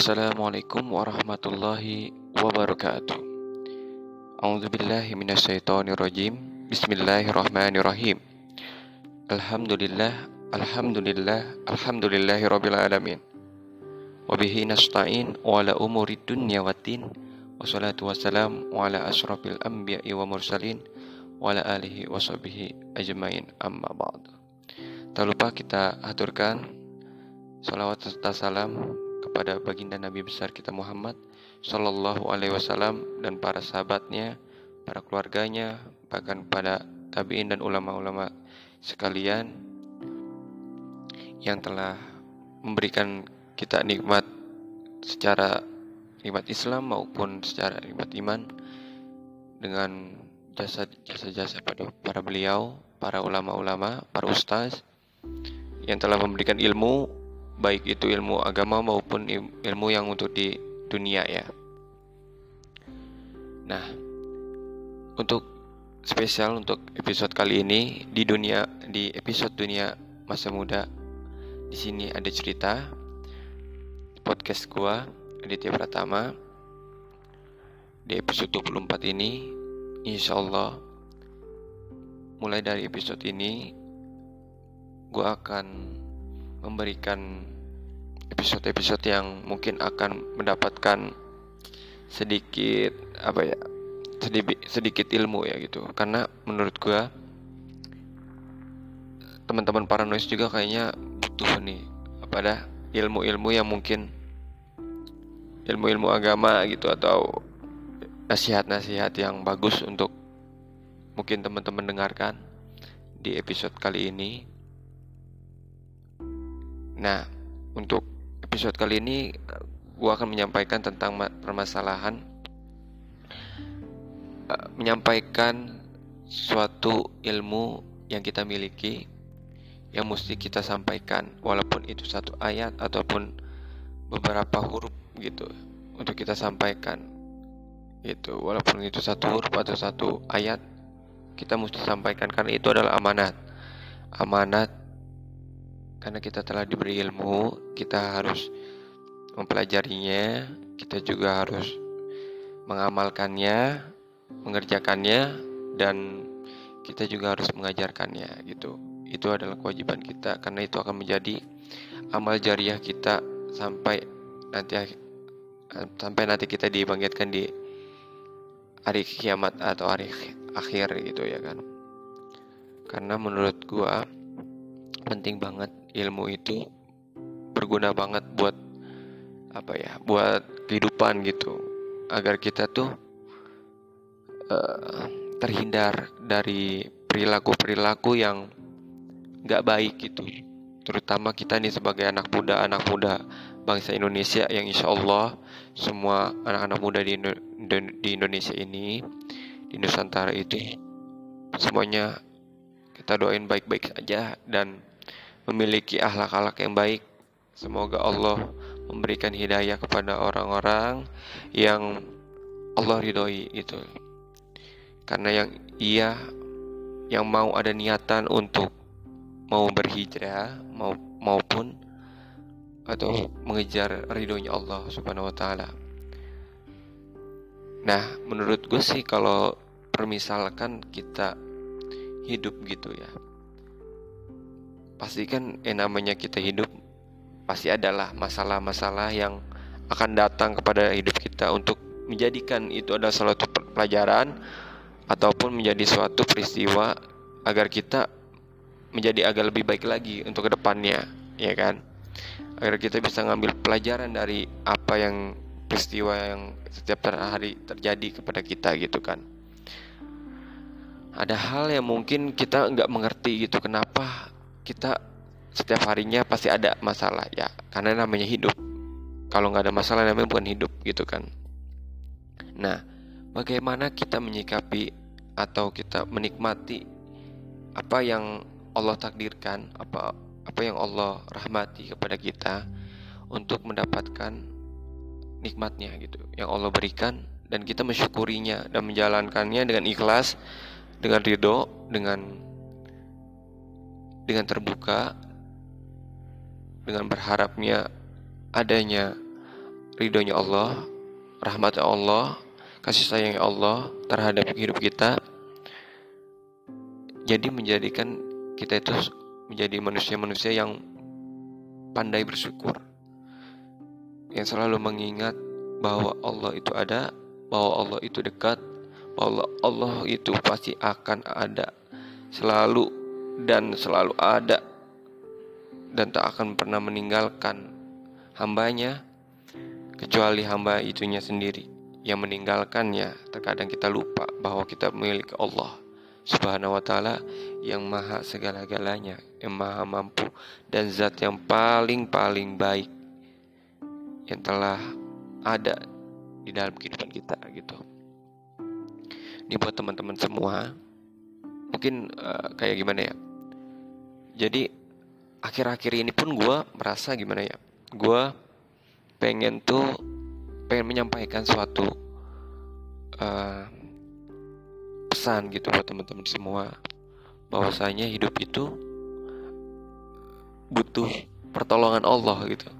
Assalamualaikum warahmatullahi wabarakatuh. A'udzu billahi minasyaitonir rajim. Bismillahirrahmanirrahim. Alhamdulillah, alhamdulillah, alhamdulillahi rabbil alamin. Wa bihi nasta'in wa ala umuri dunya waddin. Wassalatu wassalamu ala asyrafil anbiya'i wa mursalin wa ala alihi wa sahbihi ajmain amma ba'd. Tak lupa kita aturkan salawat serta salam kepada baginda Nabi besar kita Muhammad Sallallahu Alaihi Wasallam dan para sahabatnya, para keluarganya, bahkan pada tabiin dan ulama-ulama sekalian yang telah memberikan kita nikmat secara nikmat Islam maupun secara nikmat iman dengan jasa-jasa pada para beliau, para ulama-ulama, para ustaz yang telah memberikan ilmu baik itu ilmu agama maupun ilmu yang untuk di dunia ya. Nah, untuk spesial untuk episode kali ini di dunia di episode dunia masa muda di sini ada cerita podcast gua Aditya Pratama di episode 24 ini insya Allah mulai dari episode ini gua akan memberikan episode-episode yang mungkin akan mendapatkan sedikit apa ya sedikit sedikit ilmu ya gitu. Karena menurut gua teman-teman paranoid juga kayaknya butuh nih apa dah ilmu-ilmu yang mungkin ilmu-ilmu agama gitu atau nasihat-nasihat yang bagus untuk mungkin teman-teman dengarkan di episode kali ini Nah, untuk episode kali ini gue akan menyampaikan tentang permasalahan uh, menyampaikan suatu ilmu yang kita miliki yang mesti kita sampaikan walaupun itu satu ayat ataupun beberapa huruf gitu untuk kita sampaikan. Itu walaupun itu satu huruf atau satu ayat kita mesti sampaikan karena itu adalah amanat. Amanat karena kita telah diberi ilmu, kita harus mempelajarinya, kita juga harus mengamalkannya, mengerjakannya, dan kita juga harus mengajarkannya gitu. Itu adalah kewajiban kita karena itu akan menjadi amal jariah kita sampai nanti sampai nanti kita dibangkitkan di hari kiamat atau hari akhir gitu ya kan. Karena menurut gua penting banget ilmu itu berguna banget buat apa ya buat kehidupan gitu. Agar kita tuh uh, terhindar dari perilaku-perilaku yang nggak baik gitu. Terutama kita nih sebagai anak muda anak muda bangsa Indonesia yang insya Allah semua anak-anak muda di, di Indonesia ini di Nusantara itu semuanya kita doain baik-baik saja dan memiliki akhlak-akhlak yang baik. Semoga Allah memberikan hidayah kepada orang-orang yang Allah ridhoi itu. Karena yang ia yang mau ada niatan untuk mau berhijrah mau maupun atau mengejar ridhonya Allah Subhanahu wa taala. Nah, menurut gue sih kalau permisalkan kita hidup gitu ya pasti kan yang namanya kita hidup pasti adalah masalah-masalah yang akan datang kepada hidup kita. Untuk menjadikan itu adalah suatu pelajaran ataupun menjadi suatu peristiwa agar kita menjadi agak lebih baik lagi untuk ke depannya ya kan? Agar kita bisa ngambil pelajaran dari apa yang peristiwa yang setiap hari terjadi kepada kita gitu kan. Ada hal yang mungkin kita nggak mengerti gitu kenapa kita setiap harinya pasti ada masalah ya. Karena namanya hidup. Kalau nggak ada masalah namanya bukan hidup gitu kan. Nah bagaimana kita menyikapi atau kita menikmati apa yang Allah takdirkan apa apa yang Allah rahmati kepada kita untuk mendapatkan nikmatnya gitu. Yang Allah berikan dan kita mensyukurinya dan menjalankannya dengan ikhlas dengan ridho dengan dengan terbuka dengan berharapnya adanya ridhonya Allah, rahmat Allah, kasih sayang Allah terhadap hidup kita. Jadi menjadikan kita itu menjadi manusia-manusia yang pandai bersyukur. Yang selalu mengingat bahwa Allah itu ada, bahwa Allah itu dekat, bahwa Allah itu pasti akan ada selalu dan selalu ada dan tak akan pernah meninggalkan hambanya kecuali hamba itunya sendiri yang meninggalkannya. Terkadang kita lupa bahwa kita milik Allah subhanahu wa ta'ala yang maha segala-galanya yang maha mampu dan zat yang paling-paling baik yang telah ada di dalam kehidupan kita gitu. Ini buat teman-teman semua mungkin uh, kayak gimana ya jadi akhir-akhir ini pun gue merasa gimana ya gue pengen tuh pengen menyampaikan suatu uh, pesan gitu buat teman-teman semua. Bahwasanya hidup itu butuh pertolongan Allah gitu.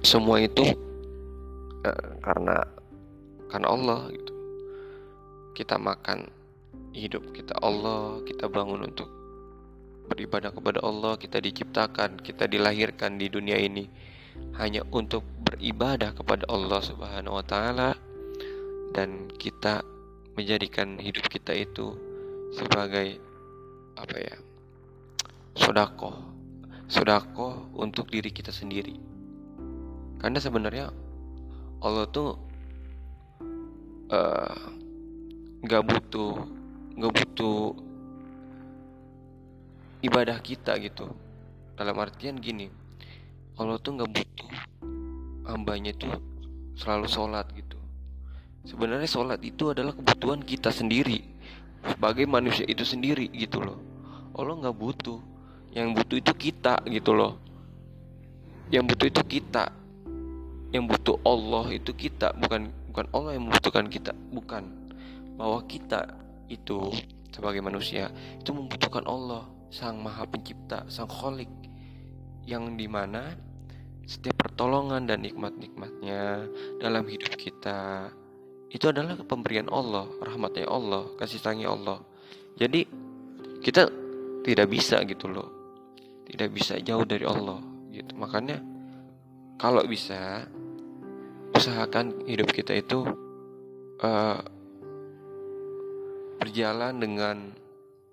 Semua itu uh, karena karena Allah gitu. Kita makan hidup kita Allah. Kita bangun untuk beribadah kepada Allah. Kita diciptakan kita dilahirkan di dunia ini hanya untuk beribadah kepada Allah Subhanahu wa taala dan kita menjadikan hidup kita itu sebagai apa ya sodako sodako untuk diri kita sendiri. Karena sebenarnya Allah tuh uh, nggak butuh nggak butuh ibadah kita gitu. Dalam artian gini Allah tuh nggak butuh hambanya tuh selalu sholat gitu. Sebenarnya sholat itu adalah kebutuhan kita sendiri sebagai manusia itu sendiri gitu loh. Allah nggak butuh. Yang butuh itu kita gitu loh. Yang butuh itu kita. Yang butuh Allah itu kita bukan bukan Allah yang membutuhkan kita bukan. Bahwa kita itu sebagai manusia itu membutuhkan Allah sang maha pencipta sang kholik yang di mana setiap pertolongan dan nikmat-nikmatnya dalam hidup kita itu adalah pemberian Allah rahmatnya Allah kasih sayangnya Allah. Jadi kita tidak bisa gitu loh. Tidak bisa jauh dari Allah gitu. Makanya kalau bisa usahakan hidup kita itu uh, berjalan dengan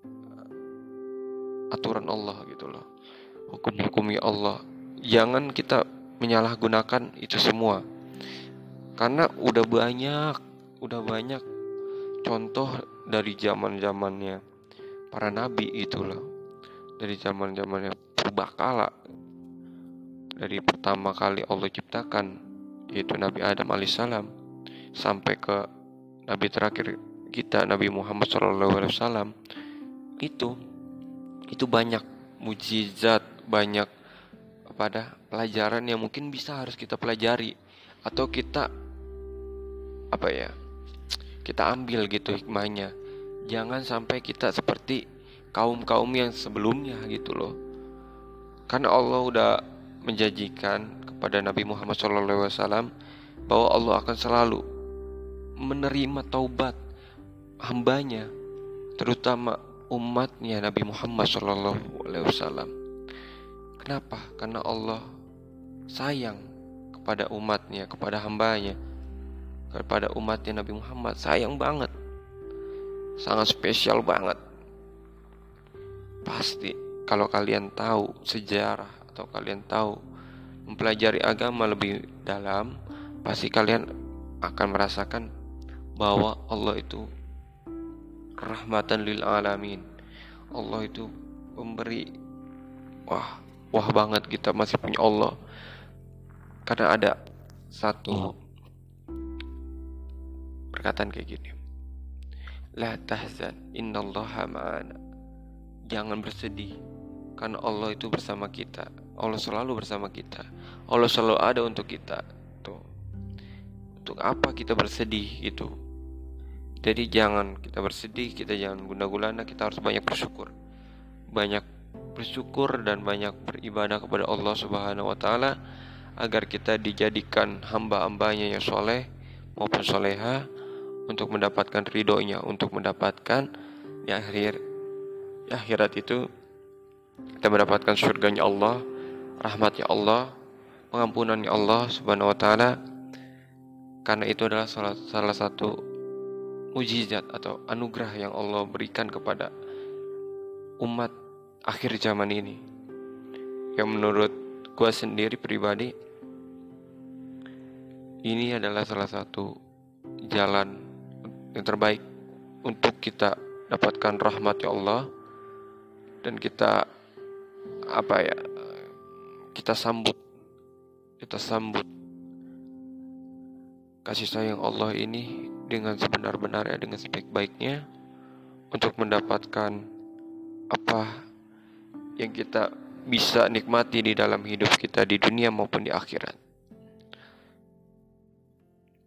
uh, aturan Allah gitu loh. Hukum-hukumnya Allah. Jangan kita menyalahgunakan itu semua. Karena udah banyak udah banyak contoh dari zaman zamannya para nabi gitu loh. Dari zaman zamannya purbakala dari pertama kali Allah ciptakan yaitu Nabi Adam alaihissalam sampai ke Nabi terakhir kita Nabi Muhammad SAW itu itu banyak mujizat banyak pada pelajaran yang mungkin bisa harus kita pelajari atau kita apa ya kita ambil gitu hikmahnya. Jangan sampai kita seperti kaum kaum yang sebelumnya gitu loh. Karena Allah udah menjanjikan kepada Nabi Muhammad SAW bahwa Allah akan selalu menerima taubat hambanya, terutama umatnya Nabi Muhammad SAW. Kenapa? Karena Allah sayang kepada umatnya, kepada hambanya, kepada umatnya Nabi Muhammad. Sayang banget, sangat spesial banget. Pasti kalau kalian tahu sejarah atau kalian tahu mempelajari agama lebih dalam, pasti kalian akan merasakan bahwa Allah itu rahmatan lil alamin. Allah itu memberi wah wah banget kita masih punya Allah. Karena ada satu perkataan kayak gini. La tahzan innallaha ma'ana. Jangan bersedih karena Allah itu bersama kita. Allah selalu bersama kita. Allah selalu ada untuk kita. Tuh. Untuk apa kita bersedih gitu jadi jangan kita bersedih, kita jangan guna-gulana, kita harus banyak bersyukur. Banyak bersyukur dan banyak beribadah kepada Allah Subhanahu wa taala agar kita dijadikan hamba-hambanya yang soleh maupun soleha untuk mendapatkan ridhonya untuk mendapatkan di akhir di akhirat itu kita mendapatkan surganya Allah rahmatnya Allah pengampunannya Allah Subhanahu wa taala karena itu adalah salah, salah satu mujizat atau anugerah yang Allah berikan kepada umat akhir zaman ini. Yang menurut gue sendiri pribadi ini adalah salah satu jalan yang terbaik untuk kita dapatkan rahmat ya Allah dan kita apa ya kita sambut kita sambut kasih sayang Allah ini dengan sebenar-benarnya dengan sebaik-baiknya untuk mendapatkan apa yang kita bisa nikmati di dalam hidup kita di dunia maupun di akhirat.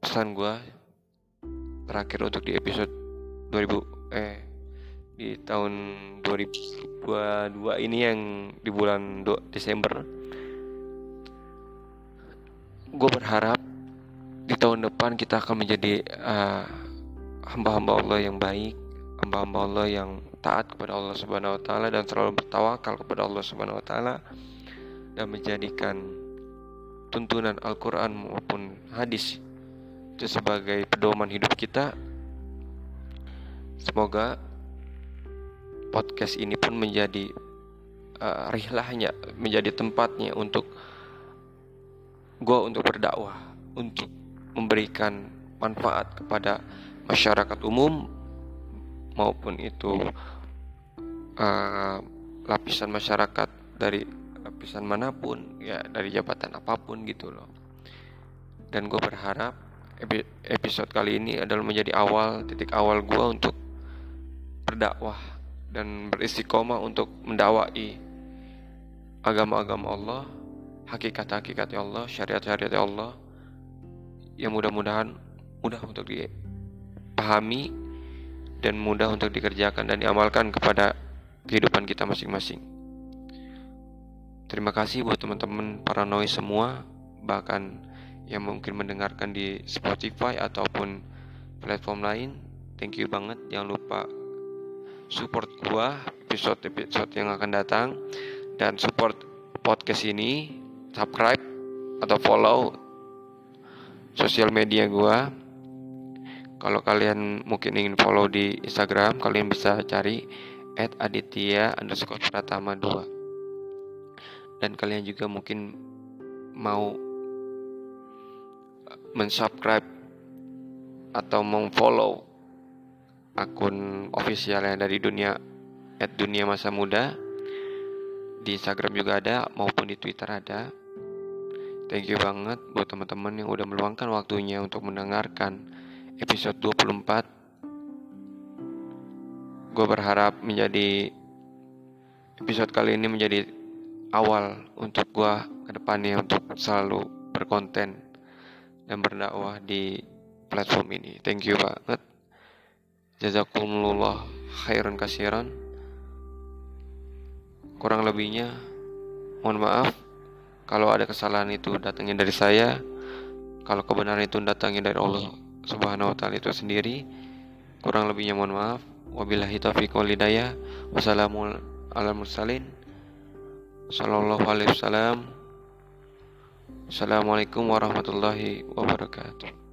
Pesan gue terakhir untuk di episode 2000 eh di tahun 2022 ini yang di bulan Desember gue berharap tahun depan kita akan menjadi uh, hamba-hamba Allah yang baik, hamba-hamba Allah yang taat kepada Allah Subhanahu wa taala dan selalu bertawakal kepada Allah Subhanahu wa taala dan menjadikan tuntunan Al-Qur'an maupun hadis itu sebagai pedoman hidup kita. Semoga podcast ini pun menjadi uh, rihlahnya, menjadi tempatnya untuk gue untuk berdakwah, untuk memberikan manfaat kepada masyarakat umum maupun itu uh, lapisan masyarakat dari lapisan mana pun ya dari jabatan apa pun gitu loh. Dan gue berharap episode kali ini adalah menjadi awal titik awal gue untuk berdakwah dan beristiqomah untuk mendakwai agama-agama Allah hakikat-hakikat Allah, syariat-syariat Allah yang mudah-mudahan mudah untuk dipahami dan mudah untuk dikerjakan dan diamalkan kepada kehidupan kita masing-masing. Terima kasih buat teman-teman para noise semua, bahkan yang mungkin mendengarkan di Spotify ataupun platform lain. Thank you banget. Jangan lupa support gua episode-episode yang akan datang dan support podcast ini subscribe atau follow sosial media gua. Kalau kalian mungkin ingin follow di Instagram, kalian bisa cari @aditya underscore pratama 2 dan kalian juga mungkin mau mensubscribe atau memfollow akun official yang dari dunia at dunia masa muda. Di Instagram juga ada maupun di Twitter ada Thank you banget buat teman-teman yang udah meluangkan waktunya untuk mendengarkan episode 24. Gue berharap menjadi episode kali ini menjadi awal untuk gue ke depannya untuk selalu berkonten dan berdakwah di platform ini. Thank you banget. Jazakumullah khairan kasiran. Kurang lebihnya mohon maaf kalau ada kesalahan itu datangnya dari saya, kalau kebenaran itu datangnya dari Allah Subhanahu wa taala itu sendiri. Kurang lebihnya mohon maaf. Wabillahi taufiq wal hidayah. Wassalamualaikum Sallallahu alaihi wasallam. Assalamualaikum warahmatullahi wabarakatuh.